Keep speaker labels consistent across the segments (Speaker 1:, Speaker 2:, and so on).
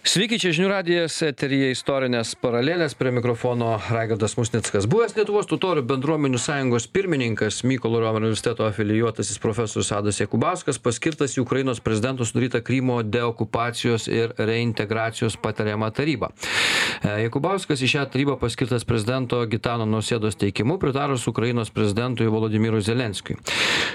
Speaker 1: Sveiki, čia žinių radijas, eterija istorinės paralelės, prie mikrofono Raigardas Musnickas. Buvęs Lietuvos totorių bendruomenių sąjungos pirmininkas Mykolo Romerio universiteto afilijuotasis profesorius Adas Jakubauskas paskirtas į Ukrainos prezidento sudarytą Krymo deokupacijos ir reintegracijos patariamą tarybą. E, Jakubauskas į šią tarybą paskirtas prezidento Gitano Nausėdos teikimu pritarus Ukrainos prezidentui Volodimirui Zelenskiui.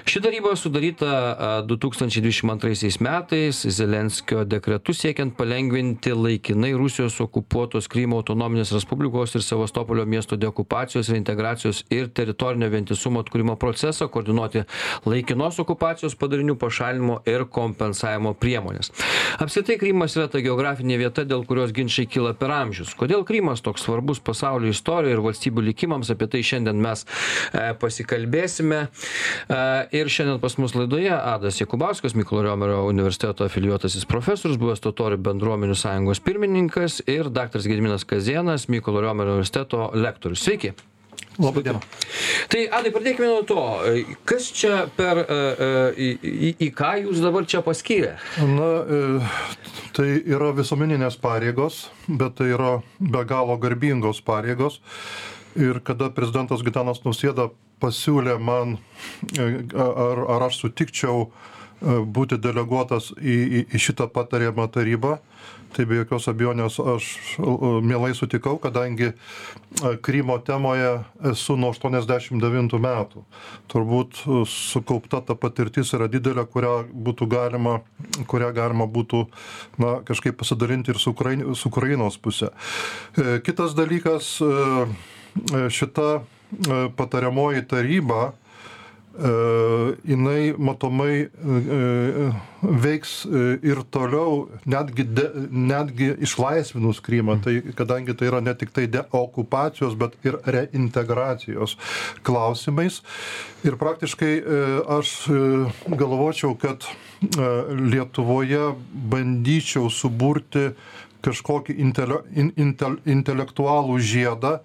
Speaker 1: Ši taryba sudaryta 2022 metais Zelenskio dekretu siekiant palengvinti įgyvendinti laikinai rusijos okupuotos krymo autonominės respublikos ir sevastopolio miesto deokupacijos reintegracijos ir teritorinio vientisumo atkūrimo procesą koordinuoti laikinos okupacijos padarinių pašalinimo ir kompensavimo priemones apskritai krymas yra ta geografinė vieta dėl kurios ginčai kyla per amžius. Kodėl krymas toks svarbus pasaulio istorijai ir valstybių likimams apie tai šiandien mes e, pasikalbėsime. E, ir šiandien pas mus laidoje adas jakubauskas mykolo riomerio universiteto afilijuotasis profesorius buvęs totorių bendruomenių sąjungos pirmininkas ir daktaras gediminas kazėnas mykolo riomerio universiteto lektorius sveiki
Speaker 2: Labai diena.
Speaker 1: Tai, Adai, pradėkime nuo to. Kas čia per, uh, į, į, į ką jūs dabar čia paskyrė?
Speaker 2: Na, tai yra visuomeninės pareigos, bet tai yra be galo garbingos pareigos. Ir kada prezidentas Gitanas Nausėda pasiūlė man, ar, ar aš sutikčiau būti deleguotas į, į, į šitą patariamą tarybą, tai be jokios abejonės aš mielai sutikau, kadangi Krymo temoje esu nuo 89 metų. Turbūt sukaupta ta patirtis yra didelė, kurią būtų galima, kurią galima būtų na, kažkaip pasidalinti ir su, Ukrain, su Ukrainos pusė. E, kitas dalykas, e, šita patariamoji taryba, jinai matomai veiks ir toliau, netgi, de, netgi išlaisvinus Krymą, tai kadangi tai yra ne tik tai deokupacijos, bet ir reintegracijos klausimais. Ir praktiškai aš galvočiau, kad Lietuvoje bandyčiau suburti kažkokį intele, in, intel, intelektualų žiedą,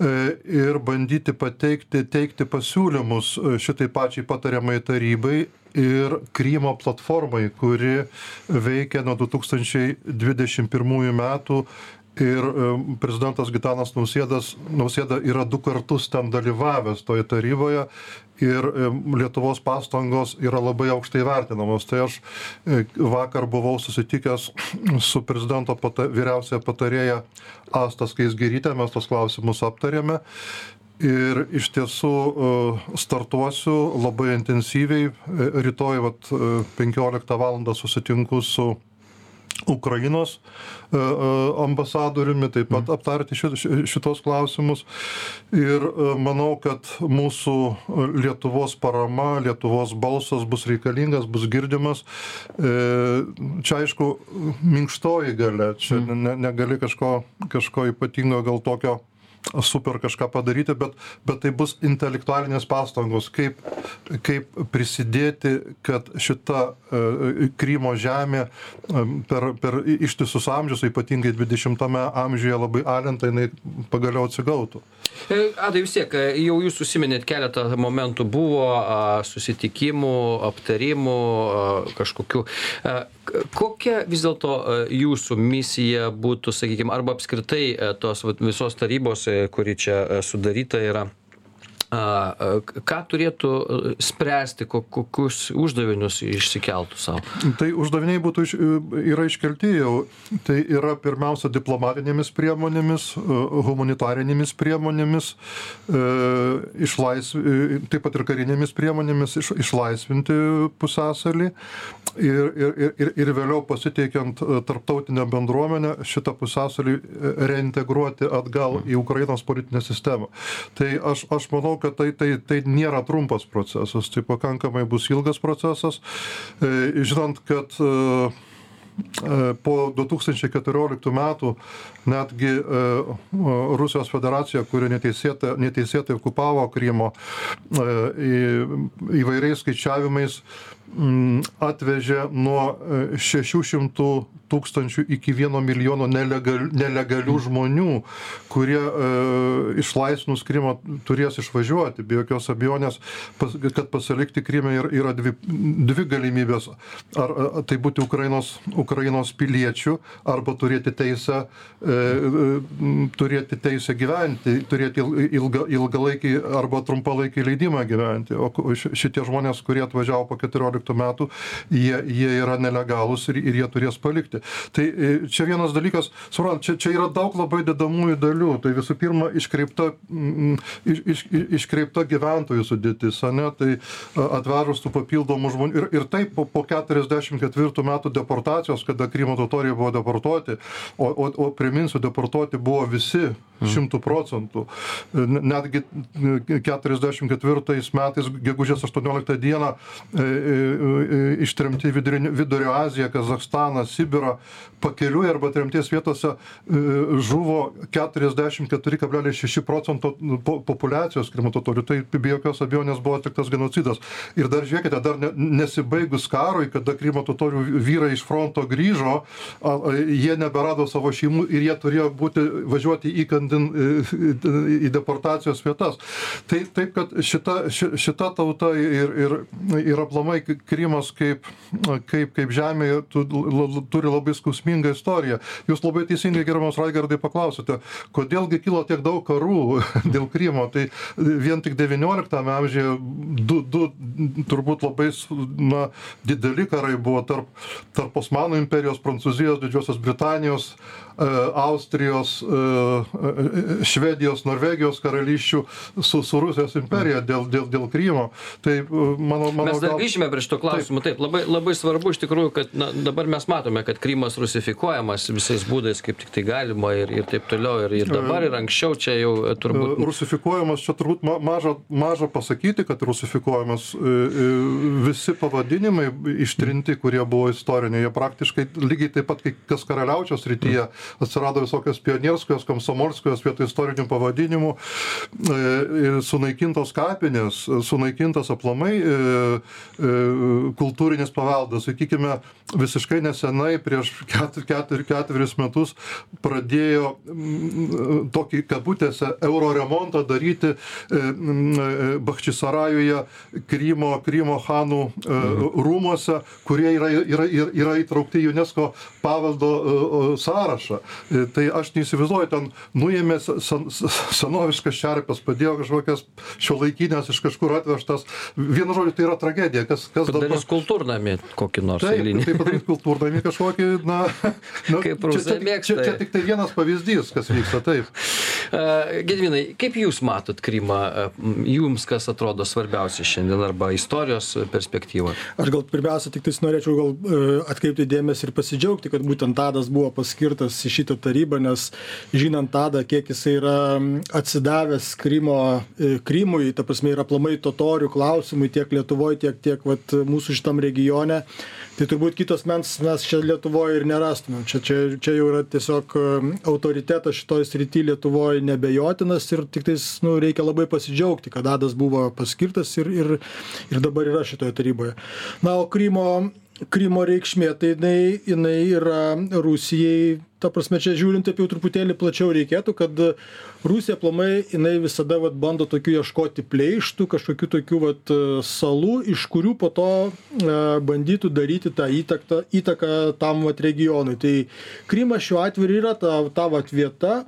Speaker 2: ir bandyti pateikti, teikti pasiūlymus šitai pačiai patariamai tarybai ir Krymo platformai, kuri veikia nuo 2021 metų ir prezidentas Gitanas Nausėdas, Nausėda yra du kartus ten dalyvavęs toje taryboje ir Lietuvos pastangos yra labai aukštai vertinamos. Tai aš e, vakar buvau susitikęs su prezidento pata, vyriausiaja patarėja Astas Keisgerytė, mes tos klausimus aptarėme. Ir iš tiesų e, startuosiu labai intensyviai. E, rytoj vat, 15 val. susitinku su Ukrainos e, e, ambasadoriumi, taip pat mhm. aptarti šitos klausimus. Ir e, manau, kad mūsų Lietuvos parama, Lietuvos balsas bus reikalingas, bus girdimas. Čia aišku, minkštoji gale, čia mhm. ne, negali kažko, kažko ypatingo gal tokio super kažką padaryti, bet, bet tai bus intelektualinės pastangos, kaip, kaip prisidėti, kad šita uh, Krymo žemė um, per, per ištisus amžius, ypatingai 20-ame amžiuje labai alinta, jinai pagaliau atsigautų.
Speaker 1: E, Adai vis tiek, jau jūs susiminėt keletą momentų, buvo susitikimų, aptarimų, kažkokių. Kokia vis dėlto jūsų misija būtų, sakykime, arba apskritai tos visos tarybos, kuri čia sudaryta yra? A ką turėtų e, spręsti ko kokius uždavinius išsikeltų sau?
Speaker 2: Tai uždaviniai būtų iš yra iškelti jau. Tai yra pirmiausia diplomatinėmis priemonėmis e, humanitarinėmis priemonėmis e, išlaisv taip pat ir karinėmis priemonėmis iš išlaisvinti pusiasalį. Ir ir ir ir vėliau pasitelkiant tarptautinę bendruomenę šitą pusiasalį reintegruoti atgal į ukrainos politinę sistemą. Tai aš aš manau manau kad tai tai tai nėra trumpas procesas tai pakankamai bus ilgas procesas. E, žinant kad e, e, po 2014 metų netgi Rusijos federacija, kuri neteisėtai, neteisėtai okupavo Krymo įvairiais skaičiavimais, atvežė nuo 600 e, tūkstančių iki vieno milijono nelegal, nelegalių mm. žmonių, kurie e, išlaisvinus Krymą turės išvažiuoti. Be jokios abejonės, pas, kad pasilikti Krymę yra, yra dvi, dvi galimybės. Ar, ar tai būti Ukrainos, Ukrainos piliečių, arba turėti teisę, e, e, turėti teisę gyventi, turėti ilga, ilgalaikį arba trumpalaikį leidimą gyventi. O šitie žmonės, kurie atvažiavo po 14 metų, jie, jie yra nelegalūs ir, ir jie turės palikti. Tai e, čia vienas dalykas, suprant, čia, čia yra daug labai dedamųjų dalių. Tai visų pirma, iškreipta, mm, iš, iš, iškreipta gyventojų sudėtis, ne? tai atvežus tų papildomų žmonių. Ir, ir taip po, po 44 metų deportacijos, kada Krymo totoriai buvo deportuoti, o, o, o priminsiu, deportuoti buvo visi šimtų procentų. Netgi 44 metais, gegužės 18 dieną, e, e, ištremti Vidurio Aziją, Kazakstaną, Sibirą, pakeliui arba tremties vietose e, žuvo 44,6 procento nu, populiacijos krymo totorių. Tai be jokios abejonės buvo atliktas genocidas. Ir dar žiūrėkite, dar nesibaigus karui, kada krymo totorių vyrai iš fronto grįžo, jie neberado savo šeimų ir jie turėjo būti, važiuoti įkandin į deportacijos vietas. Tai taip, kad šita, šita tauta ir, ir, ir aplamai Krymas kaip, kaip, kaip žemė turi labai skausmingą istoriją. Jūs labai teisingai, gerbiamas Raigardai, paklausėte, kodėlgi kilo tiek daug karų dėl Krymo. Tai vien tik XIX amžiuje du, du turbūt labai na, dideli karai buvo tarp, tarp Osmanų imperijos, Prancūzijos, Didžiosios Britanijos, Austrijos, e, e, Švedijos, Norvegijos karalysčių su, su Rusijos imperija dėl, dėl, dėl Krymo. Tai mano, mano
Speaker 1: mes dar grįžime prie šito klausimo. Taip, taip labai, labai svarbu iš tikrųjų, kad na, dabar mes matome, kad Krymas rusifikuojamas visais būdais, kaip tik tai galima ir, ir taip toliau. Ir, ir dabar, ir anksčiau čia jau turbūt.
Speaker 2: Rusifikuojamas, čia turbūt maža, maža pasakyti, kad rusifikuojamas visi pavadinimai ištrinti, kurie buvo istoriniai. Jie praktiškai lygiai taip pat, kaip kas karaliaučiaus rytyje. Mm atsirado visokios pionierskojos, komsomolskojos vietoj istorinių pavadinimų, e, sunaikintos kapinės, sunaikintas aplamai e, e, kultūrinis paveldas. Sakykime, visiškai nesenai, prieš ketverius ketur, ketur, metus, pradėjo tokį kabutėse euro remontą daryti Bachčisarajuje, Krymo, Krymo Hanų rūmose, kurie yra, yra, yra, yra įtraukti UNESCO paveldo sąrašą E, tai aš neįsivaizduoju, ten nuėmė sen, senoviškas šerpės, padėjo kažkokias šio laikinės iš kažkur atvežtas. Vienu žodžiu, tai yra tragedija. Kas, kas
Speaker 1: dabar... kultūrnami kokį nors
Speaker 2: taip, eilinį. Tai padaryti kultūrnami kažkokį, na,
Speaker 1: na kaip rusai mėgsta.
Speaker 2: Čia, čia tik tai vienas pavyzdys, kas vyksta taip.
Speaker 1: Uh, Gedvinai, kaip jūs matot Krymą, uh, jums kas atrodo svarbiausia šiandien arba istorijos perspektyva?
Speaker 3: Aš gal pirmiausia tik tais norėčiau gal uh, atkreipti dėmesį ir pasidžiaugti, kad būtent Tadas buvo paskirtas į šitą tarybą, nes žinant Tadą, kiek jis yra atsidavęs Krymo, e, Krymui, ta prasme, yra plamai totorių klausimui tiek Lietuvoje, tiek, tiek vat, mūsų šitam regione, tai turbūt kitos mens mes čia Lietuvoje ir nerastumėm. Čia, čia, čia jau yra tiesiog autoritetas šitoj srity Lietuvoje nebejotinas ir tik tais nu, reikia labai pasidžiaugti, kad Adas buvo paskirtas ir, ir, ir dabar yra šitoje taryboje. Na, o Krymo krymo reikšmė tai jinai jinai yra rusijai ta prasme čia žiūrint taip jau truputėlį plačiau reikėtų kad rusija aplamai jinai visada vat bando tokių ieškoti pleištų kažkokių tokių vat salų iš kurių po to e, bandytų daryti tą įtaką įtaką tam vat regionui. Tai krymas šiuo atveju ir yra ta ta vat vieta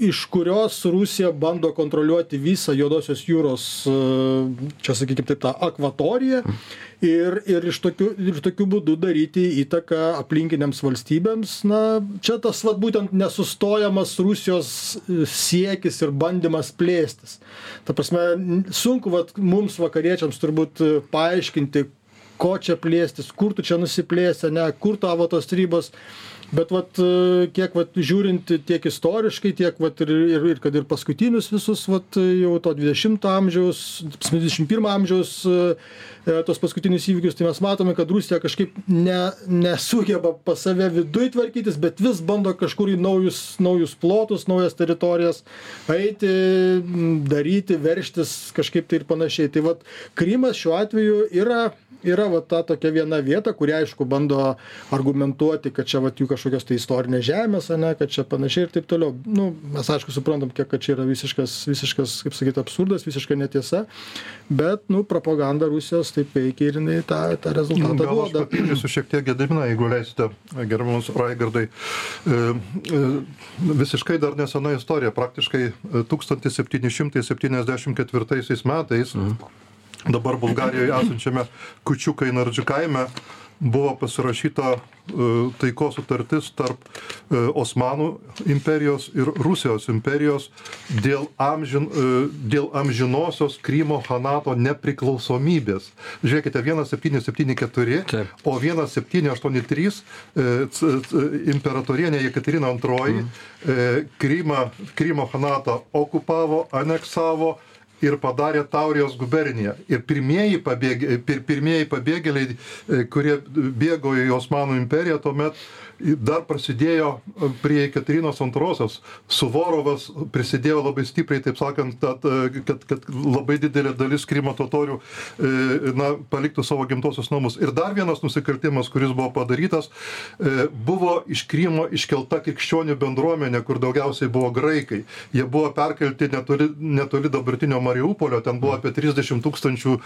Speaker 3: iš kurios Rusija bando kontroliuoti visą Juodosios jūros, e, čia sakykim taip, tą akvatoriją ir, ir iš, tokių, ir tokių būdų daryti įtaką aplinkiniams valstybėms. Na, čia tas vat, būtent nesustojamas Rusijos siekis ir bandymas plėstis. Ta prasme, sunku vat, mums vakariečiams turbūt paaiškinti, ko čia plėstis kur tu čia nusiplėsi ane kur tavo tos ribos bet vat e, kiek vat žiūrint tiek istoriškai tiek vat ir ir ir kad ir paskutinius visus vat jau to dvidešimto amžiaus dvidešim pirmo amžiaus e, tuos paskutinius įvykius tai mes matome kad rusija kažkaip ne nesugeba pas save viduj tvarkytis bet vis bando kažkur į naujus naujus plotus naujas teritorijas eiti daryti veržtis kažkaip tai ir panašiai. Tai vat krymas šiuo atveju yra yra va ta tokia viena vieta kurią aišku bando argumentuoti kad čia vat jų kažkokios tai istorinės žemės ane kad čia panašiai ir taip toliau. Nu mes aišku suprantam kiek kad čia yra visiškas visiškas kaip sakyt absurdas visiška netiesa bet nu propaganda rusijos taip veikia ir jinai tą tą rezultatą
Speaker 2: Gal aš
Speaker 3: duoda.
Speaker 2: papildysiu šiek tiek Gediminą, jeigu leisite, gerbiamas Raigardai. E, e, Visiškai dar nesena istorija, praktiškai e, 1774 metais dabar Bulgarijoje esančiame Kučiukai Nardži kaime buvo pasirašyta e, taikos sutartis tarp e, Osmanų imperijos ir Rusijos imperijos dėl, amžin, e, dėl amžinosios Krymo Hanato nepriklausomybės. Žiūrėkite, 1774,
Speaker 1: Taip.
Speaker 2: o 1783 e, c- c- imperatorienė Jekaterina II e, Krymą, Krymo Hanatą okupavo, aneksavo ir padarė Taurijos guberniją. Ir pirmieji, pabėgė, pir, pirmieji pabėgėliai, e, kurie bėgo į Osmanų imperiją, tuomet dar prasidėjo e, prie Katrinos antrosios. Suvorovas prisidėjo labai stipriai, taip sakant, tad, e, kad, kad labai didelė dalis Krymo totorių e, na, paliktų savo gimtosius namus. Ir dar vienas nusikaltimas, kuris buvo padarytas, buvo iš Krymo iškelta krikščionių bendruomenė, kur daugiausiai buvo graikai. Jie buvo perkelti netoli, netoli dabartinio Mariupolio, ten buvo apie 30 tūkstančių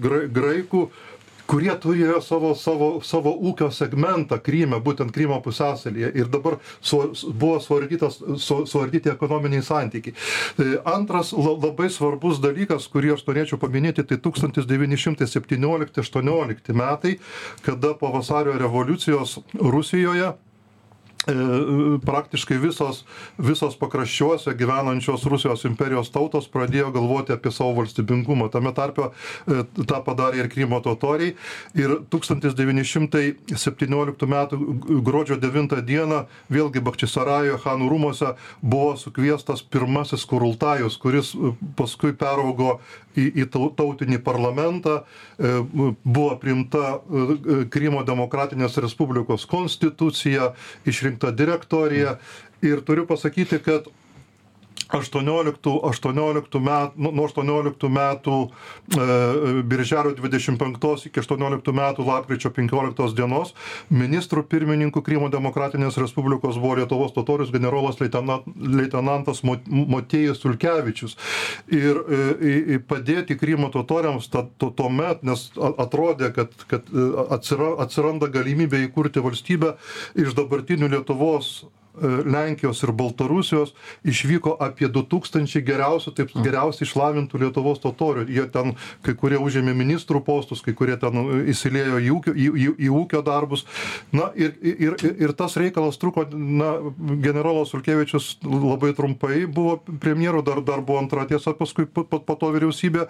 Speaker 2: gra, graikų kurie turėjo savo, savo, savo ūkio segmentą Kryme, būtent Krymo pusiasalyje ir dabar su, buvo suardytas, su, suardyti ekonominiai santykiai. E, Antras la, labai svarbus dalykas, kurį aš norėčiau paminėti, tai 1917-18 metai, kada po vasario revoliucijos Rusijoje praktiškai visos, visos pakraščiuose gyvenančios Rusijos imperijos tautos pradėjo galvoti apie savo valstybingumą. Tame tarpe e, tą padarė ir Krymo totoriai. Ir 1917 m. gruodžio 9 d. vėlgi Bakčisarajo Hanų rūmose buvo sukviestas pirmasis kurultajus, kuris e, paskui peraugo į, į tau- tautinį parlamentą, e, buvo priimta e, Krymo demokratinės respublikos konstitucija, išrinkta direktorija. Ir turiu pasakyti, kad 18, 18 metų, nuo 18 metų e, birželio 25 iki 18 metų lapkričio 15 dienos ministrų pirmininkų Krymo demokratinės respublikos buvo Lietuvos totorius generolas leitena- leitenantas Mo- Motiejus Ulkevičius. Ir e, padėti Krymo totoriams ta- to- tuomet, nes atrodė, kad, kad e, atsira, atsiranda galimybė įkurti valstybę iš dabartinių Lietuvos Lenkijos ir Baltarusijos išvyko apie 2000 geriausių, taip geriausiai išlavintų Lietuvos totorių. Jie ten, kai kurie užėmė ministrų postus, kai kurie ten e, įsilėjo į ūkio, į, į, į ūkio darbus. Na ir, ir, ir, tas reikalas truko, na, generolas Ulkevičius labai trumpai buvo premjeru, dar, dar buvo antra tiesa, paskui po, po, po to vyriausybė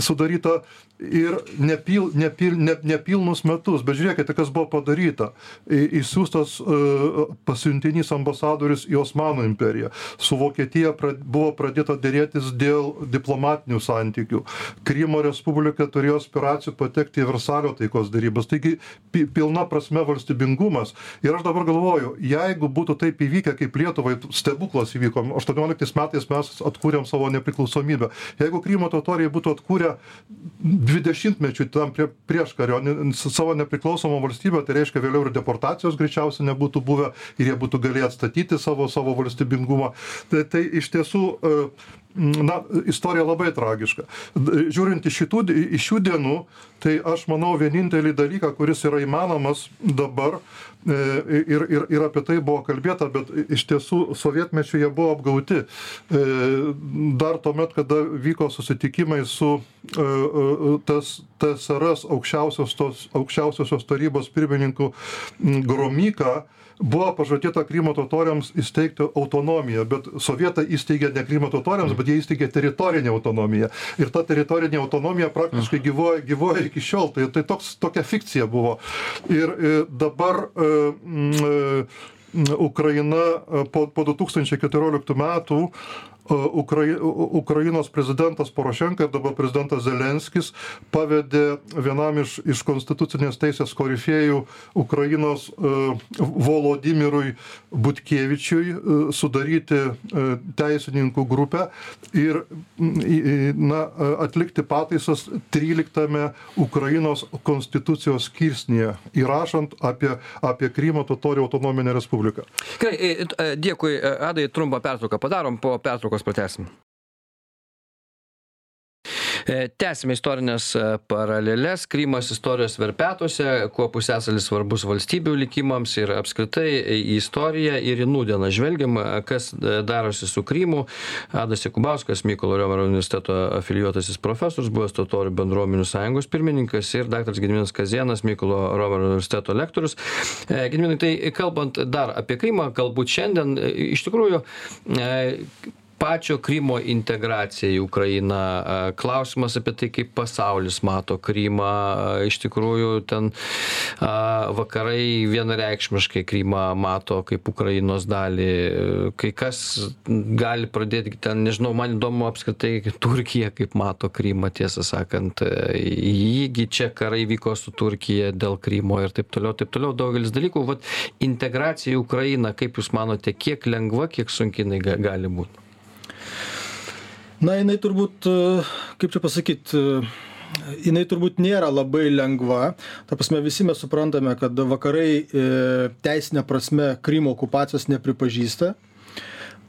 Speaker 2: sudaryta ir nepil, nepil, ne, nepilnus metus. Bet žiūrėkite, kas buvo padaryta. Įsiūstas uh, pasiuntinys ambasadorius į Osmanų imperiją. Su Vokietija pra, buvo pradėta dėrėtis dėl diplomatinių santykių. Krymo Respublika turėjo aspiracijų patekti į Versalio taikos darybas. Taigi pi, pilna prasme valstybingumas. Ir aš dabar galvoju, jeigu būtų taip įvykę, kaip Lietuvai stebuklas įvyko, 18 metais mes atkūrėm savo nepriklausomybę. Jeigu Krymo totoriai būtų atkūrę 20 mečių tam prie, prieš kario savo nepriklausomą valstybę, tai reiškia vėliau ir deportacijos greičiausiai nebūtų buvę ir jie būtų galėję atstatyti savo, savo valstybingumą. Tai, tai iš tiesų e, Na, istorija labai tragiška. Žiūrint iš, šitų, iš šių dienų, tai aš manau vienintelį dalyką, kuris yra įmanomas dabar, e, ir, ir, ir apie tai buvo kalbėta, bet iš tiesų sovietmečiu jie buvo apgauti. E, Dar tuomet, kada vyko susitikimai su tas, TSRS aukščiausios, tos, aukščiausiosios tarybos pirmininku Gromyka, buvo pažadėta krymo totoriams įsteigti autonomiją bet sovietai įsteigė ne krymo totoriams bet jie įsteigė teritorinę autonomiją. Ir ta teritorinė autonomija praktiškai gyvuoja gyvuoja iki šiol. Tai tai toks tokia fikcija buvo. Ir e, dabar e, m, Ukraina po, po 2014 metų Ukrai, Ukrainos prezidentas Porošenka ir dabar prezidentas Zelenskis pavedė vienam iš, iš konstitucinės teisės korifėjų Ukrainos uh, Volodimirui Butkievičiui uh, sudaryti teisininkų grupę ir na, atlikti pataisas 13 Ukrainos konstitucijos skirsnėje, įrašant apie, apie Krymo totorių autonominę respubliką.
Speaker 1: Gerai, e, e, dėkui, e, Adai, trumpą pertrauką padarom, po pertraukos netrukus pratęsim. E, tęsime istorinės e, paraleles. Krymas istorijos verpetuose, kuo pusėsalis svarbus valstybių likimams ir apskritai į istoriją ir į nūdieną žvelgiam, kas e, darosi su Krymu. Adas Jekubauskas, Mykolo Riomerio universiteto afilijuotasis profesorius, buvęs Totorių bendruomenių sąjungos pirmininkas ir dr. Gediminas Kazienas, Mykolo Riomerio universiteto lektorius. Gediminai, tai kalbant dar apie Krymą, galbūt šiandien iš tikrųjų pačio krymo integracija į ukrainą klausimas apie tai kaip pasaulis mato krymą iš tikrųjų ten vakarai vienareikšmiškai krymą mato kaip ukrainos dalį. Kai kas gali pradėti ten nežinau man įdomu apskritai turkija kaip mato krymą tiesą sakant. Ji gi čia karai vyko su turkija dėl krymo ir taip toliau taip toliau. Daugelis dalykų vat integracija į ukrainą kaip jūs manote kiek lengva kiek sunki jinai gali būt
Speaker 3: na jinai turbūt kaip čia pasakyt jinai turbūt nėra labai lengva. Ta prasme visi mes suprantame kad vakarai e, teisine prasme krymo okupacijos nepripažįsta.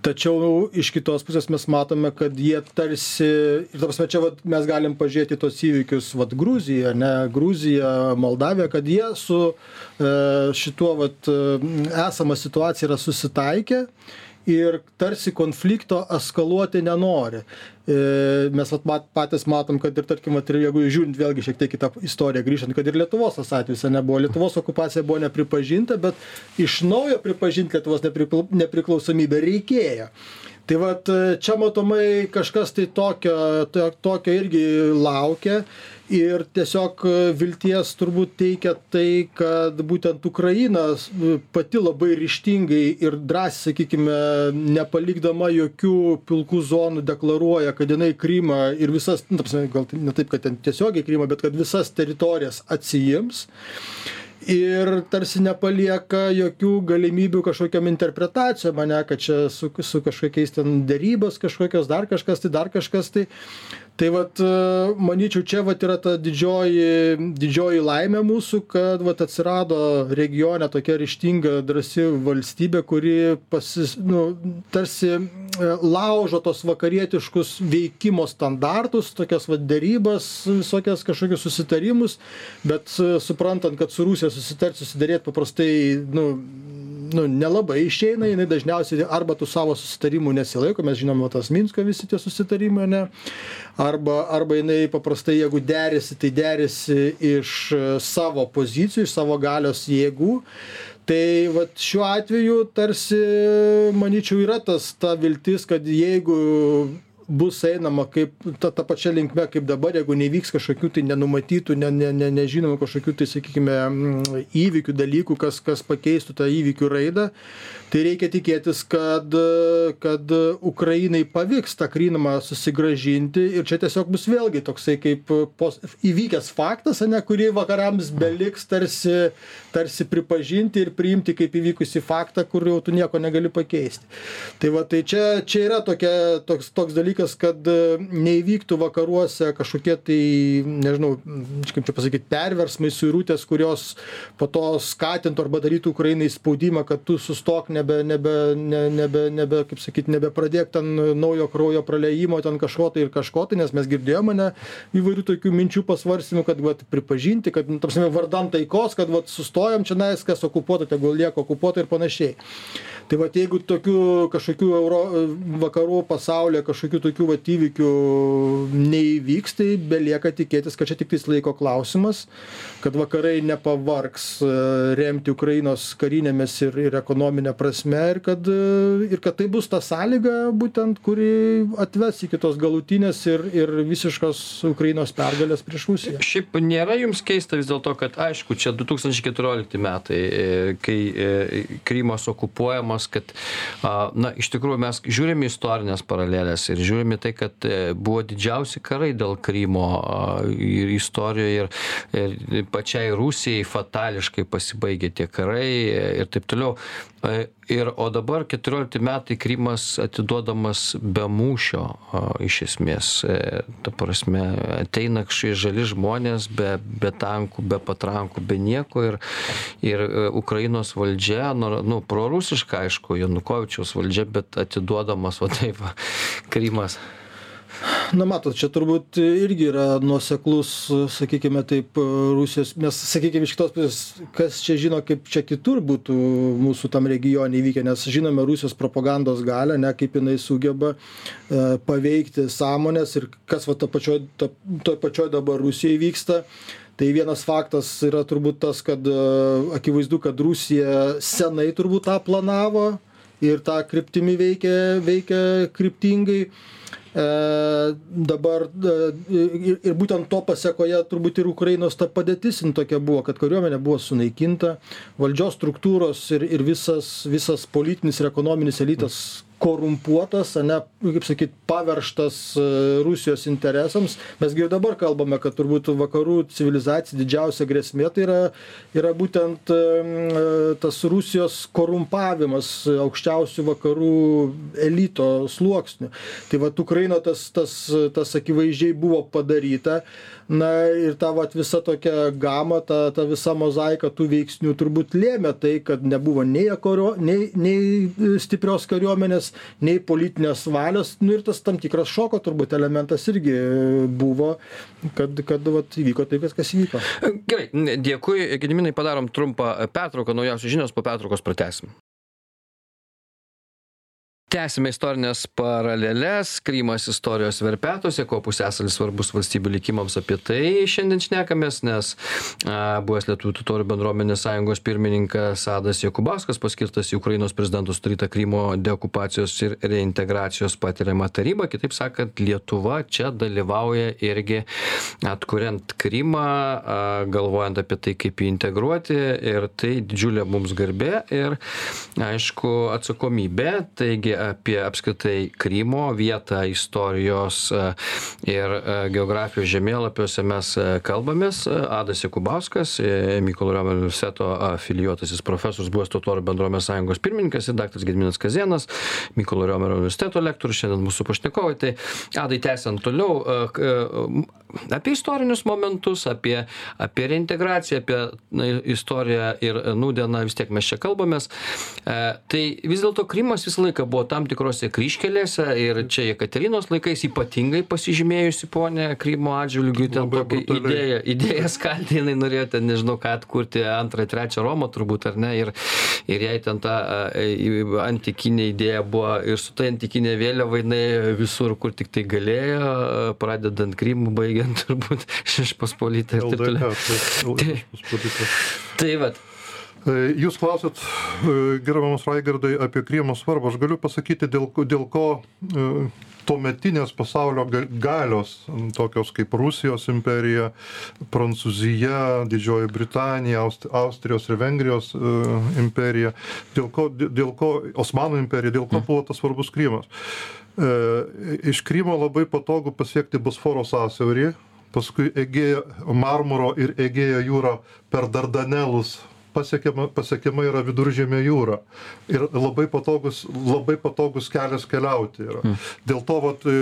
Speaker 3: Tačiau iš kitos pusės mes matome kad jie tarsi ir ta prasme čia vat mes galim pažiūrėt į tuos įvykius vat gruzija ane gruzija moldavija kad jie su e, šituo vat esama situacija yra susitaikę ir tarsi konflikto eskaluoti nenori. E, mes mat, patys matom, kad ir tarkim, ir jeigu žiūrint vėlgi šiek tiek kitą istoriją grįžtant, kad ir Lietuvos tas atvejis nebuvo, Lietuvos okupacija buvo nepripažinta, bet iš naujo pripažinti Lietuvos nepriklausomybę reikėjo. Tai vat čia matomai kažkas tai tokio, tokio irgi laukia ir tiesiog e, vilties turbūt teikia tai kad būtent ukraina pati labai ryžtingai ir drąsiai sakykime nepalikdama jokių pilkų zonų deklaruoja kad jinai krymą ir visas nu ta prasme gal ne taip kad ten tiesiogiai krymą bet kad visas teritorijas atsiims ir tarsi nepalieka jokių galimybių kažkokiom interpretacijom ane kad čia su su kažkokiais ten derybos kažkokios dar kažkas tai dar kažkas tai tai vat e, manyčiau čia vat yra ta didžioji didžioji laimė mūsų kad vat atsirado regione tokia ryžtinga drąsi valstybė kuri pasis nu tarsi e, laužo tuos vakarietiškus veikimo standartus tokias vat derybas visokias kažkokius susitarimus bet e, suprantant kad su rusija susitart susiderėt paprastai nu nu nelabai išeina jinai dažniausiai arba tų savo susitarimų nesilaiko mes žinom va tas minsko visi tie susitarimai ane arba arba jinai paprastai jeigu derisi tai derisi iš savo pozicijų iš savo galios jėgų. Tai vat šiuo atveju tarsi manyčiau yra tas ta viltis kad jeigu bus einama kaip ta ta pačia linkme kaip dabar jeigu neįvyks kažkokių tai nenumatytų ne ne ne nežinomų kažkokių tai sakykime įvykių dalykų kas kas pakeistų tą įvykių raidą tai reikia tikėtis kad kad ukrainai pavyks tą krymą susigrąžinti ir čia tiesiog bus vėlgi toksai kaip pos įvykęs faktas ane kurį vakarams beliks tarsi tarsi pripažinti ir priimti kaip įvykusį faktą kur jau tu nieko negali pakeisti. Tai va tai čia čia yra tokia toks toks dalykas dalykas kad e, neįvyktų vakaruose kažkokie tai nežinau kaip čia pasakyt perversmai suirutės kurios po to skatintų arba darytų ukrainai spaudimą kad tu sustok nebe nebe ne nebe nebe kaip sakyt nebepradėk ten naujo kraujo praliejimo ten kažko tai ir kažko tai nes mes girdėjom ane įvairių tokių minčių pasvarstymų kad vat pripažinti kad nu ta prasme vardan taikos kad vat sustojom čionais kas okupuota tegul lieka okupuota ir panašiai. Tai vat jeigu tokių kažkokių euro vakarų pasaulyje kažkokių tokių vat įvykių neįvyks tai belieka tikėtis kad čia tiktais laiko klausimas kad vakarai nepavargs e, remti ukrainos karinėmis ir ir ekonomine prasme ir kad e, ir kad tai bus ta sąlyga būtent kuri atves iki tos galutinės ir ir visiškos ukrainos pergalės prieš rusiją.
Speaker 1: Šiaip nėra jums keista vis dėlto kad aišku čia du tūkstančiai keturiolikti metai e, kai krymas okupuojamas kad na iš tikrųjų mes žiūrim į istorines paraleles ir žiūrim į tai kad buvo didžiausi karai dėl krymo ir istorijoj ir ir pačiai rusijai fatališkai pasibaigė tie karai ir taip toliau. Ir o dabar keturiolikti metai krymas atiduodamas be mūšio iš esmės e, ta prasme ateina kažkokie žali žmonės be be tankų be patrankų be nieko ir ir e, ukrainos valdžia nu prorusiška aišku janukovyčiaus valdžia bet atiduodamas va taip va krymas
Speaker 3: na matot čia turbūt irgi yra nuoseklus sakykime taip rusijos mes sakykim iš kitos pusės kas čia žino kaip čia kitur būtų mūsų tam regione įvykę nes žinome rusijos propagandos galią ane kaip jinai sugeba e, paveikti sąmones ir kas va ta pačioj ta toj pačioj dabar rusijoj vyksta. Tai vienas faktas yra turbūt tas kad e, akivaizdu kad rusija senai turbūt tą planavo ir ta kryptimi veikia veikia kryptingai. E, dabar e, ir, ir būtent to pasekoje turbūt ir Ukrainos ta padėtis tokia buvo, kad kariuomenė buvo sunaikinta, valdžios struktūros ir, ir visas, visas politinis ir ekonominis elitas korumpuotas, ne, kaip sakyt, paverštas e, Rusijos interesams. Mes ir dabar kalbame, kad turbūt vakarų civilizacija didžiausia grėsmė tai yra, yra būtent e, tas Rusijos korumpavimas aukščiausių vakarų elito sluoksnių. Tai va, Ukraina tas, tas, tas akivaizdžiai buvo padaryta na ir ta vat visa tokia gama ta ta visa mozaika tų veiksnių turbūt lėmė tai kad nebuvo nei ekorio nei nei stiprios kariuomenės nei politinės valios. Nu ir tas tam tikras šoko turbūt elementas irgi buvo kad kad vat įvyko tai kas kas įvyko.
Speaker 1: Gerai dėkui. Gediminai padarom trumpą pertrauką naujausios žinios po pertraukos pratęsim tęsiame istorines paraleles. Krymas istorijos verpetuose kuo pusiasalis svarbus valstybių likimams apie tai šiandien šnekamės nes a buvęs lietuvių totorių bendruomenės sąjungos pirmininkas adas jakubauskas paskirtas į ukrainos prezidento sudarytą krymo deokupacijos ir reintegracijos patariamą tarybą. Kitaip sakant lietuva čia dalyvauja irgi atkuriant krymą a galvojant apie tai kaip jį integruoti. Ir tai didžiulė mums garbė ir aišku atsakomybė. Taigi apie apskritai krymo vietą istorijos e, ir e, geografijos žemėlapiuose mes e, kalbamės. Adas jakubauskas mykolo romerio universiteto afilijuotasis profesorius buvęs totorių bendruomenės sąjungos pirmininkas ir daktaras gediminas kazėnas mykolo romerio universiteto lektorius šiandien mūsų pašnekovai. Tai adai tęsiant toliau apie istorinius momentus apie apie reintegraciją apie na istoriją ir nūdieną vis tiek mes čia kalbamės. Tai vis dėlto krymas visą laiką buvo tam tikrose kryžkelėse ir čia jekaterinos laikais ypatingai pasižymėjusi ponia krymo atžvilgiu ten tokią idėją idėją skaldę jinai norėjo ten nežinau ką atkurti antrą trečią romą turbūt ar ne ir ir jai ten ta antikinė idėja buvo ir su ta antikine vėliava jinai visur kur tiktai galėjo pradedant krymu baigiant turbūt žečpospolita ir taip toliau. tai, tai vat.
Speaker 2: E, jūs klausėt, e, gerbiamas Raigardai, apie Krymo svarbą. Aš galiu pasakyti, dėl, dėl ko e, tuometinės pasaulio galios, tokios kaip Rusijos imperija, Prancūzija, Didžioji Britanija, Austrijos ir Vengrijos imperija, dėl ko, dėl ko Osmanų imperija, dėl ko mm. buvo tas svarbus Krymas. Iš Krymo labai patogu pasiekti Bosforo sąsiaurį, paskui Egėjo, Marmuro ir Egėjo jūrą per Dardanelus pasiekiama pasiekiama yra viduržemio jūra. Ir labai patogus labai patogus kelias keliauti yra.
Speaker 1: Hmm.
Speaker 2: dėl to vat e,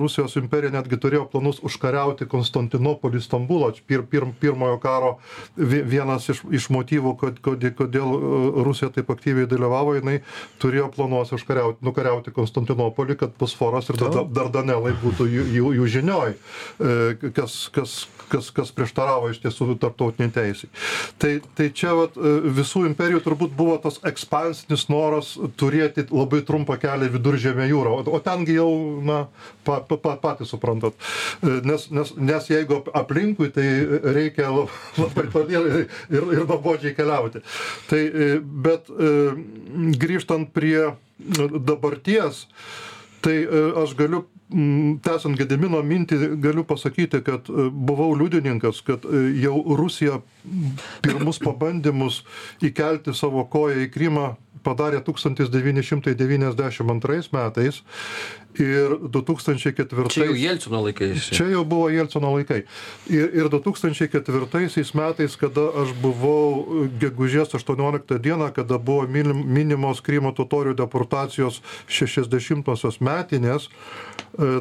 Speaker 2: rusijos imperija netgi turėjo planus užkariauti konstantinopolį stambulą pir pir pirmojo karo vie vienas iš iš motyvų kad kod kodėl e, rusija taip aktyviai dalyvavo jinai turėjo planuose užkariaut nukariauti konstantinopolį kad bosforas ir darda dardanelai būtų jų jų jų žinioj. E, kas kas kas kas prieštaravo iš tiesų tarptautinei teisei tai tai čia vat, e, visų imperijų turbūt buvo tas ekspansinis noras turėti labai trumpą kelią viduržėmė jūrą, o, o tengi jau, na, pa, pa, pa, patys suprantat. E, nes, nes, nes jeigu aplinkui, tai reikia labai toli ir, ir, ir nuobodžiai keliauti. Tai, bet grįžtant prie dabarties, tai aš galiu tęsiant Gedimino mintį, galiu pasakyti, kad e, buvau liudininkas, kad e, jau Rusija pirmus pabandymus įkelti savo koją į Krymą padarė 1992 metais ir 2004.
Speaker 1: Čia jau Jelcino laikais.
Speaker 2: Čia jau buvo Jelcino laikai. Ir, ir 2004 metais, kada aš buvau gegužės 18 dieną, kada buvo minimos Krymo totorių deportacijos 60-osios metinės, e,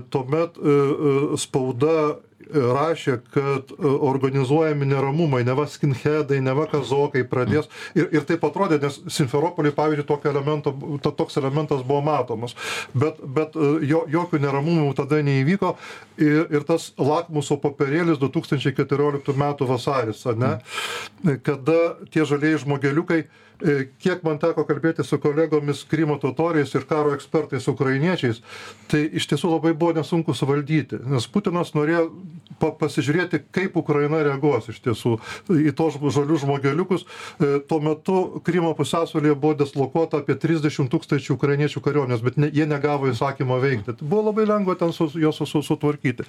Speaker 2: tuomet e, e, spauda rašė, kad e, organizuojami neramumai, ne va skinheadai, ne va kazokai pradės. Ir, ir taip atrodė, nes Simferopolį, pavyzdžiui, tokio elemento, to, toks elementas buvo matomas. Bet, bet e, jo, jokių neramumų tada neįvyko. Ir, ir tas lakmuso papirėlis 2014 m. vasaris, ne, kada tie žaliai žmogeliukai kiek man teko kalbėti su kolegomis Krymo totoriais ir karo ekspertais ukrainiečiais, tai iš tiesų labai buvo nesunku suvaldyti, nes Putinas norėjo pa pasižiūrėti, kaip Ukraina reaguos iš tiesų į tos žalius žmogeliukus. E, tuo metu Krymo pusiasalyje buvo deslokuota apie 30 tūkstančių ukrainiečių kariuomenės, bet ne, jie negavo įsakymo veikti. Tai buvo labai lengva ten su, juos su, su, sutvarkyti.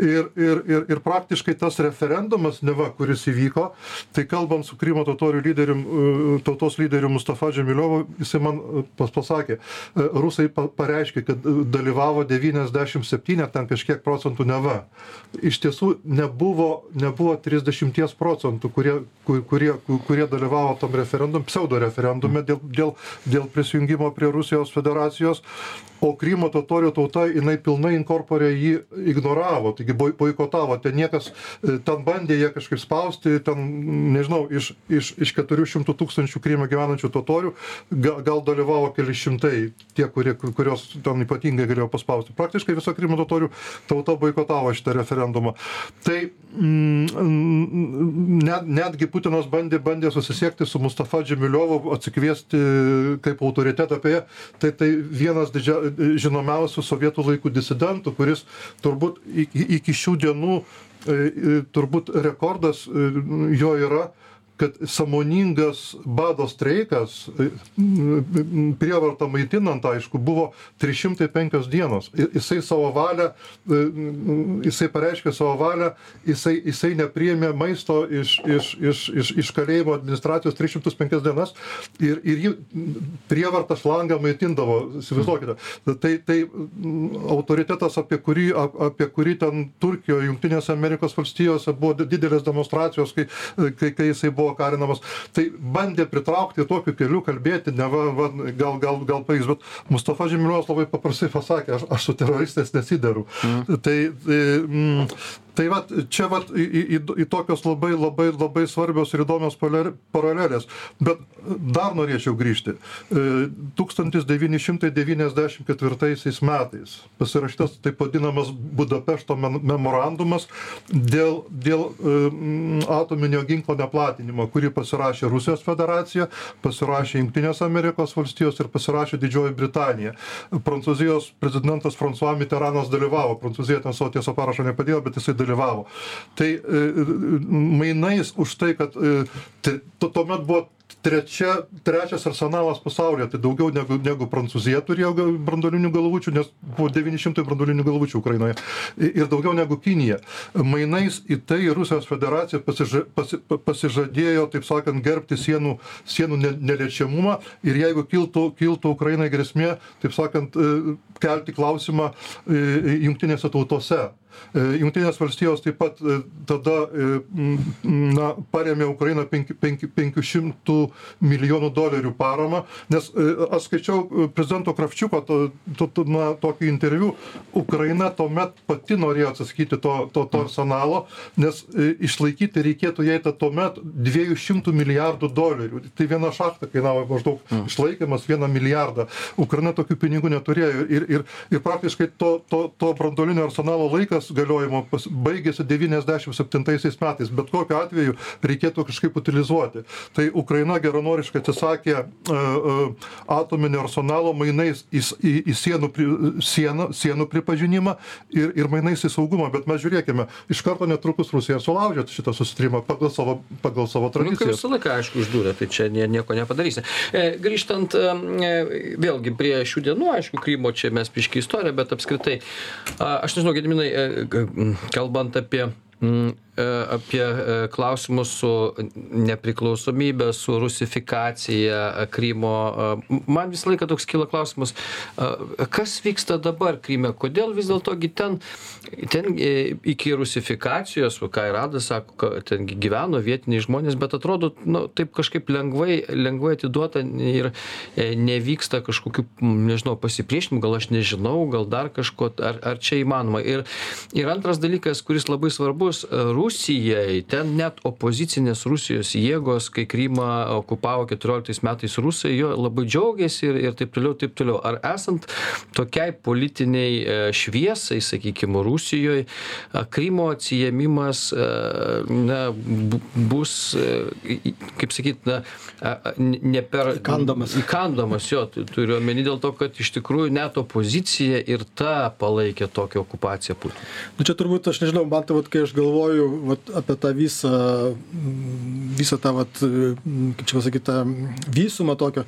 Speaker 2: Ir, ir, ir, ir praktiškai tas referendumas, neva, kuris įvyko, tai kalbant su Krymo totorių lyderium, e, tautos tautos lyderiu Mustafa Džemiliovu, jisai man e, pas, pasakė, e, rusai pareiškė, kad dalyvavo 97 ar ten kažkiek procentų neva. Iš tiesų nebuvo, nebuvo 30 procentų, kurie, kurie, kurie dalyvavo tam referendum, pseudo referendume dėl, dėl, dėl prisijungimo prie Rusijos federacijos o krymo totorių tauta jinai pilnai inkorpore jį ignoravo taigi boi boikotavo. Ten niekas e, ten bandė jie kažkaip spausti ten nežinau iš iš iš keturių šimtų tūkstančių kryme gyvenančių totorių ga gal dalyvavo keli šimtai tie kurie kuriuos ten ypatingai galėjo paspausti. Praktiškai visa krymo totorių tauta boikotavo šitą referendumą. Tai mm, net netgi putinas bandė bandė susisiekti su mustafa džemiliovu atsikviesti kaip autoritetą ją. Tai tai vienas didžia žinomiausių sovietų laikų disidentų, kuris turbūt iki, šių dienų e, e, turbūt rekordas e, jo yra kad sąmoningas bado streikas, prievartą maitinant, aišku, buvo 305 dienos. Jisai savo valią, jisai pareiškė savo valią, jisai, jisai nepriėmė maisto iš, iš, iš, iš, iš kalėjimo administracijos 305 dienas ir, ir jį prievartą šlangą maitindavo, įsivaizduokite. Tai, tai autoritetas, apie kurį, apie kurį ten Turkijoje, Junktinėse Amerikos valstijose buvo didelės demonstracijos, kai, kai, kai jisai buvo buvo karinamas. Tai bandė pritraukti tokiu keliu, kalbėti, ne va, va, gal, gal, gal pavyks, bet Mustafa Žemiliovas labai paprastai pasakė, aš, aš su teroristais nesideru. Mm. Tai, tai, mm, tai vat čia vat į į į tokios labai labai labai svarbios ir įdomios paralelės. Bet dar norėčiau grįžti. E, tūkstantis devyni šimtai devyniasdešim ketvirtaisiais metais pasirašytas taip vadinamas budapešto memorandumas dėl dėl e, atominio ginklo neplatinimo kurį pasirašė rusijos federacija pasirašė jungtinės amerikos valstijos ir pasirašė didžioji britanija. Prancūzijos prezidentas fransua miteranas dalyvavo. Prancūzija ten savo tiesa parašo nepadėjo bet jisai dalyvavo. Tai e, mainais už tai, kad e, tuomet buvo trečia, trečias arsenalas pasaulyje, tai daugiau negu, negu Prancūzija turėjo brandolinių galvučių, nes buvo 900 brandolinių galvučių Ukrainoje. Ir daugiau negu Kinija. Mainais į tai Rusijos federacija pasiža, pasi, pasižadėjo, taip sakant, gerbti sienų, sienų neliečiamumą. Ir jeigu kiltų, kiltų Ukrainai grėsmė, taip sakant, e, kelti klausimą jungtinėse tautose Junktinės valstijos taip pat e, tada e, na, paremė Ukrainą 500 milijonų dolerių paramą, nes e, aš skaičiau e, prezidento Kravčiuko to, to, to, na, tokį interviu, Ukraina tuomet pati norėjo atsisakyti to, to, to arsenalo, nes e, išlaikyti reikėtų jai tą tuomet 200 milijardų dolerių. Tai viena šachta kainavo maždaug mm. išlaikymas vieną milijardą. Ukraina tokių pinigų neturėjo ir, ir, ir praktiškai to, to, to brandolinio arsenalo laikas galiojimo pas, baigėsi 97 metais. Bet kokiu atveju reikėtų kažkaip utilizuoti. Tai Ukraina geranoriškai atsisakė uh, uh, atominio arsenalo mainais į, į, sienų, pri, sieną, sienų pripažinimą ir, ir mainais į saugumą. Bet mes žiūrėkime, iš karto netrukus Rusija sulaužė šitą susitarimą pagal savo, pagal savo tradiciją.
Speaker 1: Nu, visą laiką, aišku, uždūrė, tai čia nieko nepadarysi. E, grįžtant e, vėlgi prie šių dienų, aišku, Krymo čia mes piški istoriją, bet apskritai, aš nežinau, Gediminai, e, kalbant apie apie e, klausimus su nepriklausomybe, su rusifikacija e, Krymo. Man visą laiką toks kyla klausimas, kas vyksta dabar Kryme, kodėl vis dėlto ten, ten iki rusifikacijos, ką ir Radas sako, ten gyveno vietiniai žmonės, bet atrodo, nu, taip kažkaip lengvai, lengvai atiduota ir nevyksta kažkokių, nežinau, pasipriešinimų, gal aš nežinau, gal dar kažko, ar, ar čia įmanoma. Ir, ir antras dalykas, kuris labai svarbus, Rusija rusijai ten net opozicinės rusijos jėgos kai krymą okupavo keturioliktais metais rusai juo labai džiaugėsi ir ir taip toliau taip toliau. Ar esant tokiai politinei e, šviesai sakykim rusijoj krymo atsiėmimas e, na bus e, kaip sakyt na ne per
Speaker 3: įkandamas.
Speaker 1: įkandamas jo turiu omeny dėl to kad iš tikrųjų net opozicija ir ta palaikė tokią okupaciją putino
Speaker 3: nu čia turbūt aš nežinau man tai vat kai aš galvoju vat apie tą visą visą tą vat kaip čia pasakyt tą visumą tokio.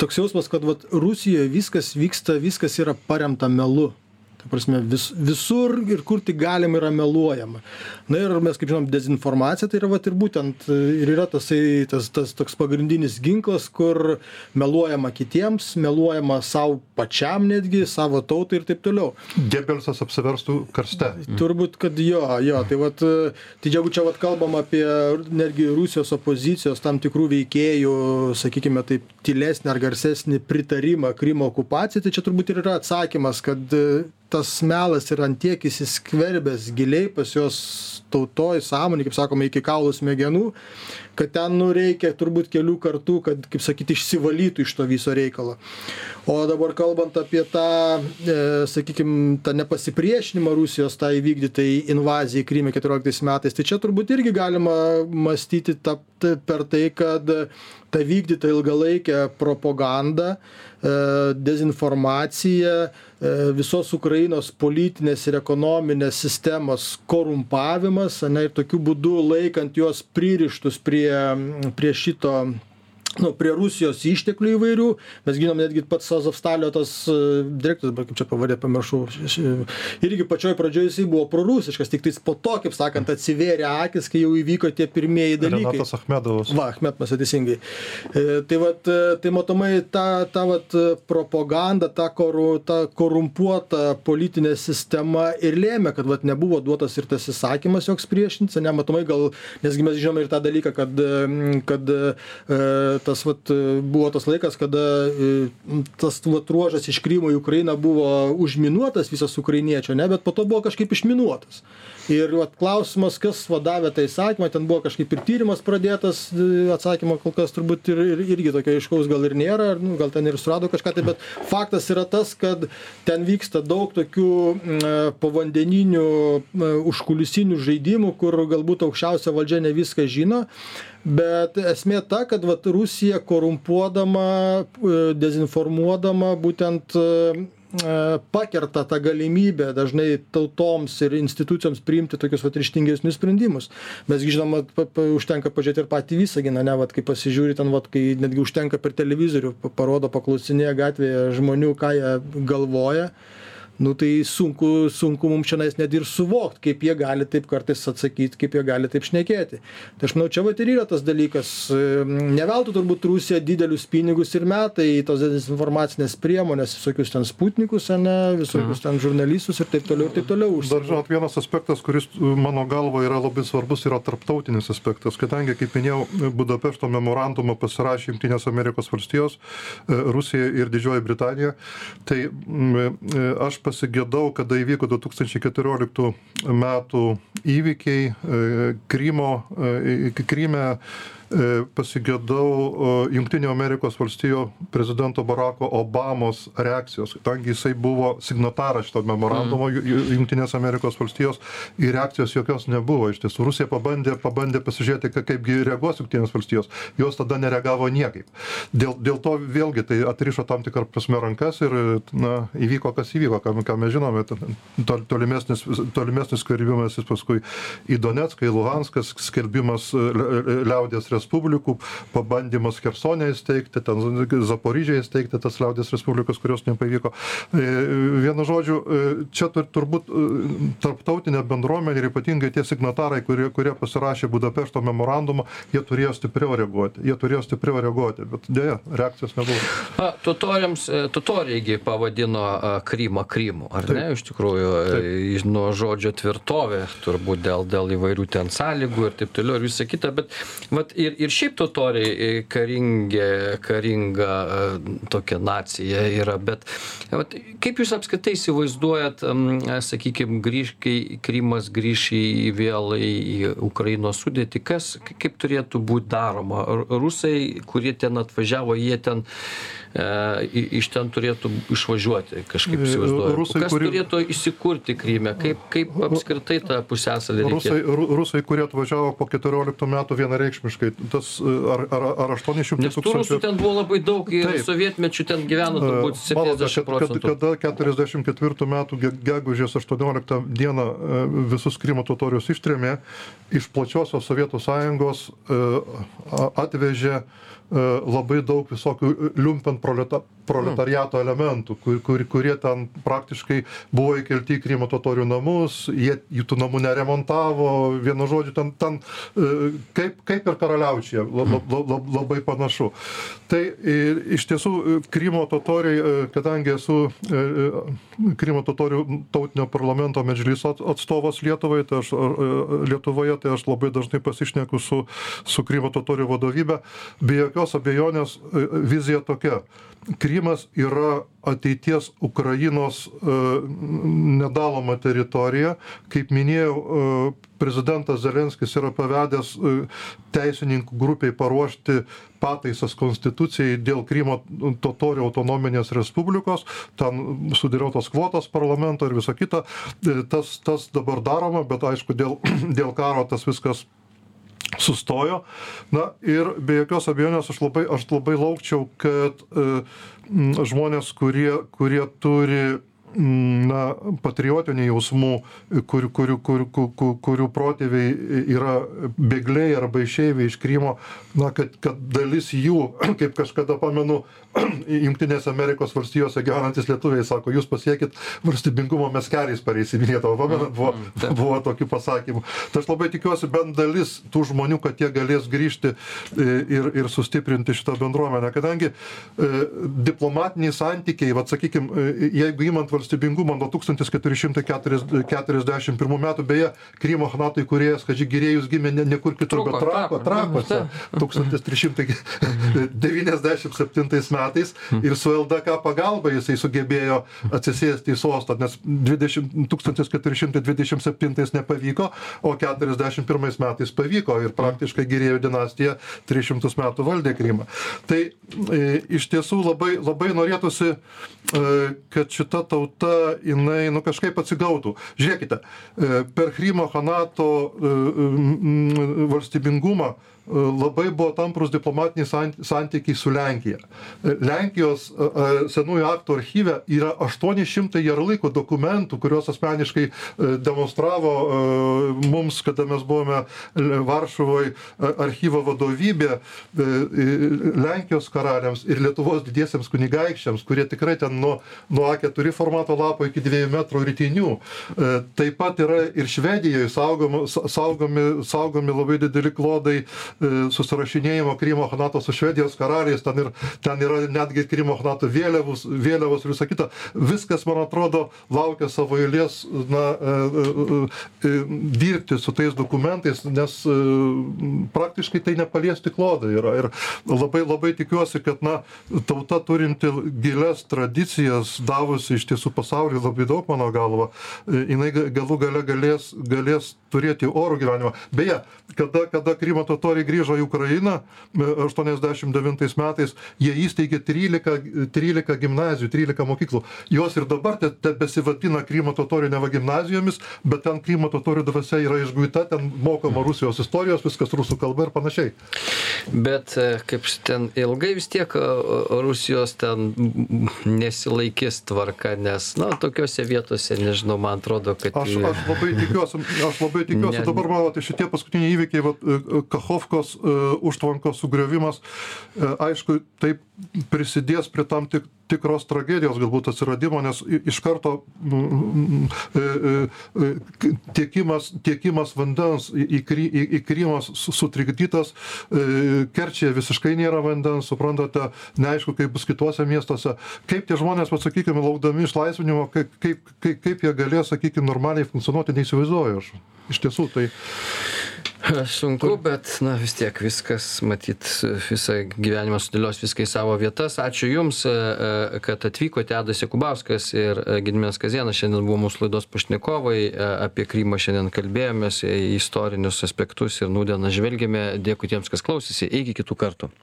Speaker 3: Toks jausmas kad vat rusijoj viskas vyksta viskas yra paremta melu ta prasme vis visur ir kur tik galima yra meluojama. Na ir mes kaip žinom dezinformacija tai yra vat ir būtent ir yra tasai tas tas toks pagrindinis ginklas kur meluojama kitiems meluojama sau pačiam netgi savo tautai ir taip toliau.
Speaker 2: Gebelsas apsiverstų karste.
Speaker 3: Turbūt kad jo jo tai vat tai jeigu čia vat kalbam apie netgi rusijos opozicijos tam tikrų veikėjų sakykime taip tylesnį ar garsesnį pritarimą krymo okupacijai tai čia turbūt ir yra atsakymas kad tas melas yra ant tiek įsiskverbęs giliai pas juos tautoj sąmonėj kaip sakoma iki kaulų smegenų kad ten nu reikia turbūt kelių kartų kad kaip sakyt išsivalytų iš to viso reikalo. O dabar kalbant apie tą e, sakykim tą nepasipriešinimą rusijos tai įvykdytai invazijai kryme keturioliktais metais tai čia turbūt irgi galima mąstyti ta per tai kad ta vykdyta ilgalaikė propaganda E, dezinformacija, e, visos Ukrainos politinės ir ekonominės sistemos korumpavimas, ne, ir tokiu būdu laikant juos pririštus prie, prie šito nu prie rusijos išteklių įvairių. Mes ginom netgi pats azovstalio tas e, direktorius dabar kaip čia pavardė pamiršau irgi pačioj pradžioj jisai buvo prorusiškas tiktais po to kaip sakant atsivėrė akys kai jau įvyko tie pirmieji dalykai.
Speaker 2: Renatas Achmedovas.
Speaker 3: Va achmedovas teisingai. E, tai vat e, tai matomai ta ta vat propaganda ta koru ta korumpuota politinė sistema ir lėmė kad vat nebuvo duotas ir tas įsakymas joks priešintis ane matomai gal nesgi mes žinom ir tą dalyką kad kad tas vat buvo tas laikas kada e, tas vat ruožas iš krymo į ukrainą buvo užminuotas visas ukrainiečių ane bet po to buvo kažkaip išminuotas. Ir vat klausimas kas va davė tą įsakymą ten buvo kažkaip ir tyrimas pradėtas e, atsakymo kol kas turbūt ir ir irgi tokio aiškaus gal ir nėra nu gal ten ir surado kažką tai bet faktas yra tas kad ten vyksta daug tokių e, povandeninių e, užkulisinių žaidimų kur galbūt aukščiausia valdžia ne viską žino bet esmė ta kad vat rusija korumpuodama dezinformuodama būtent E, pakerta tą galimybę dažnai tautoms ir institucijoms priimti tokius vat ryžtingesnius sprendimus. Mes gi žinom vat pa pa užtenka pažiūrėt ir patį visaginą ane vat kai pasižiūri ten vat kai netgi užtenka per televizorių parodo paklausinėja gatvėje žmonių ką jie galvoja nu tai sunku sunku mum čionais net ir suvokt kaip jie gali taip kartais atsakyt kaip jie gali taip šnekėti. Tai aš manau čia vat ir yra tas dalykas ne veltui turbūt rusija didelius pinigus ir meta į tas dezinformacines priemones visokius ten sputnikus ane visokius ten žurnalistus ir taip toliau ir taip toliau
Speaker 2: dar žinot vienas aspektas kuris mano galva yra labai svarbus yra tarptautinis aspektas. Kadangi kaip minėjau budapešto memorandumą pasirašė jungtinės amerikos valstijos rusija ir didžioji britanija tai aš pasigedau kada įvyko du tūkstančiai keturioliktų metų įvykiai e, krymo e, kryme E, pasigedau Junktinių Amerikos valstijų prezidento Barako Obamos reakcijos, kadangi jisai buvo signataras šito memorandumo mm. Junktinės Amerikos valstijos ir reakcijos jokios nebuvo. Iš tiesų, Rusija pabandė, pabandė pasižiūrėti, kaipgi reaguos Junktinės valstijos, jos tada nereagavo niekaip. Dėl, dėl to vėlgi tai atrišo tam tikrą prasme rankas ir na, įvyko, kas įvyko, ką, ką mes žinome, tolimesnis, tolimesnis skverbimasis paskui į Donetską, į Luhanską, skelbimas liaudės respublikos respublikų, pabandymas Kersonė įsteigti, ten Zaporyžiai įsteigti tas liaudės respublikas, kurios nepavyko. E, vienu žodžiu, e, čia turbūt e, tarptautinė bendruomenė ir ypatingai tie signatarai, kurie, kurie pasirašė Budapešto memorandumą, jie turėjo stipriau reaguoti. Jie turėjo stipriau reaguoti, bet dėja, reakcijos nebuvo.
Speaker 1: A, totoriams, totoriaigi pavadino Krymą Krymu, ar Taip. ne, iš tikrųjų, Taip. nuo žodžio tvirtovė, turbūt dėl, dėl įvairių ten sąlygų ir taip toliau ir visa kita, bet vat, ir, ir šiaip totoriai e, karingi karinga e, tokia nacija yra bet vat kaip jūs apskritai įsivaizduojat sakykim grįš kai krymas grįš į vėl į ukrainos sudėtį kas kaip turėtų būt daroma? Rusai kurie ten atvažiavo jie ten E, iš ten turėtų išvažiuoti, kažkaip e, įsivaizduoju. Rusai, Kas kurie... turėtų įsikurti Kryme, kaip, kaip apskritai tą pusęsalį
Speaker 2: rusai, rusai, kurie atvažiavo po 14 metų vienareikšmiškai, tas ar, ar, ar 800
Speaker 1: Nes tūkstančių. Rusų ten buvo labai daug ir Taip. sovietmečių ten gyveno e, turbūt 70 procentų.
Speaker 2: Kada 44 metų gegužės 18 dieną visus Krymo totorius ištrėmė, iš plačiosios Sovietų sąjungos atvežė E, labai daug visokių liumpen proleta, proletariato elementų, kur, kur, kurie ten praktiškai buvo įkelti į Krymo totorių namus, jie jų tų namų neremontavo, vienu žodžiu, ten, ten e, kaip, kaip ir karaliaučiai, lab, lab, labai panašu. Tai iš tiesų Krymo totoriai, e, kadangi esu Krymo totorių tautinio parlamento medžlyso atstovas Lietuvai, tai aš, Lietuvoje, tai aš labai dažnai pasišneku su, su Krymo totorių vadovybė, be jokios abejonės vizija tokia. Krymas yra ateities ukrainos e, nedaloma teritorija. Kaip minėjau e, prezidentas zelenskis yra pavedęs e, teisininkų grupei paruošti pataisas konstitucijai dėl krymo totorių autonominės respublikos ten sudėliotos kvotos parlamento ir visa kita. Tas tas dabar daroma bet aišku dėl dėl karo tas viskas sustojo. Na ir be jokios abejonės aš labai, aš labai laukčiau, kad e, žmonės, kurie, kurie turi na, patriotinių jausmų, kur, kur, kur, kur, kurių protėviai yra bėgliai arba išeiviai iš Krymo, na, kad, kad dalis jų, kaip kažkada pamenu, Junktinėse Amerikos valstijose gyvenantis lietuviai sako, jūs pasiekit valstybingumo mes keliais pareisim į Lietuvą. Pamenat, buvo, mm, buvo tokių pasakymų. Tai aš labai tikiuosi bent dalis tų žmonių, kad jie galės grįžti e, ir, ir sustiprinti šitą bendruomenę. Kadangi e, diplomatiniai santykiai, vad sakykime, jeigu įmant valstybingumą nuo 1441 metų, beje, Krymo Hanato įkūrėjas Kadži Girėjus gimė ne, ne kur kitur, bet trako, trakuose 1397 metais. Metais ir su LDK pagalba jisai sugebėjo atsisėsti į sostą, nes 20, 1427 nepavyko, o 41 metais pavyko ir praktiškai Girėjų dinastija 300 metų valdė Krymą. Tai e, iš tiesų labai, labai norėtųsi, e, kad šita tauta, jinai nu, kažkaip atsigautų. Žiūrėkite, e, per Krymo Hanato e, valstybingumą labai buvo tamprus diplomatiniai santykiai su Lenkija. Lenkijos senųjų aktų archyve yra 800 jarlaiko dokumentų, kuriuos asmeniškai demonstravo mums, kada mes buvome Varšuvoje archyvo vadovybė Lenkijos karaliams ir Lietuvos didiesiams kunigaikščiams, kurie tikrai ten nuo, nuo A4 formato lapo iki 2 metrų rytinių. Taip pat yra ir Švedijoje saugomi, saugomi, saugomi labai dideli klodai susirašinėjimo Krymo Hanato su Švedijos karaliais, ten, ir, ten yra netgi Krymo Hanato vėliavos, vėliavos ir visa kita. Viskas, man atrodo, laukia savo eilės na, dirbti su tais dokumentais, nes praktiškai tai nepaliesti klodai yra. Ir labai labai tikiuosi, kad na, tauta turinti gilias tradicijas, davusi iš tiesų pasauliui labai daug, mano galva, jinai galų gale galės, galės turėti orų gyvenimą. Beje, kada, kada Krymo totoriai grįžo į Ukrainą 89 metais, jie įsteigė 13, 13 gimnazijų, 13 mokyklų. Jos ir dabar te, te besivadina Krymo totorių neva gimnazijomis, bet ten Krymo totorių dvasia yra išguita, ten mokoma Rusijos istorijos, viskas rusų kalba ir panašiai.
Speaker 1: Bet kaip ten ilgai vis tiek Rusijos ten nesilaikys tvarka, nes, na, tokiuose vietose, nežinau, man atrodo, kad...
Speaker 2: Aš, aš labai tikiuosi, aš labai tikiuosi, ne... dabar matote, šitie paskutiniai įvykiai, va, Kachovkos uh, užtvankos sugriovimas, uh, aišku, taip prisidės prie tam tik, tikros tragedijos galbūt atsiradimo, nes iš karto mm, mm, tiekimas, tiekimas vandens į, į, į Krymas sutrikdytas, Kerčėje visiškai nėra vandens, suprantate, neaišku, kaip bus kituose miestuose. Kaip tie žmonės, pasakykime, laukdami išlaisvinimo, kaip, kaip, kaip, kaip jie galės, sakykime, normaliai funkcionuoti, neįsivaizduoju aš. Iš tiesų, tai
Speaker 1: Sunku, bet na vis tiek viskas, matyt, visą gyvenimą sudėlios viską į savo vietas. Ačiū Jums, kad atvykote, Adas Jakubauskas ir Gidmės Kazienas. Šiandien buvo mūsų laidos pašnekovai. Apie Krymą šiandien kalbėjomės, istorinius aspektus ir nūdieną žvelgėme. Dėkui tiems, kas klausėsi. Iki kitų kartų.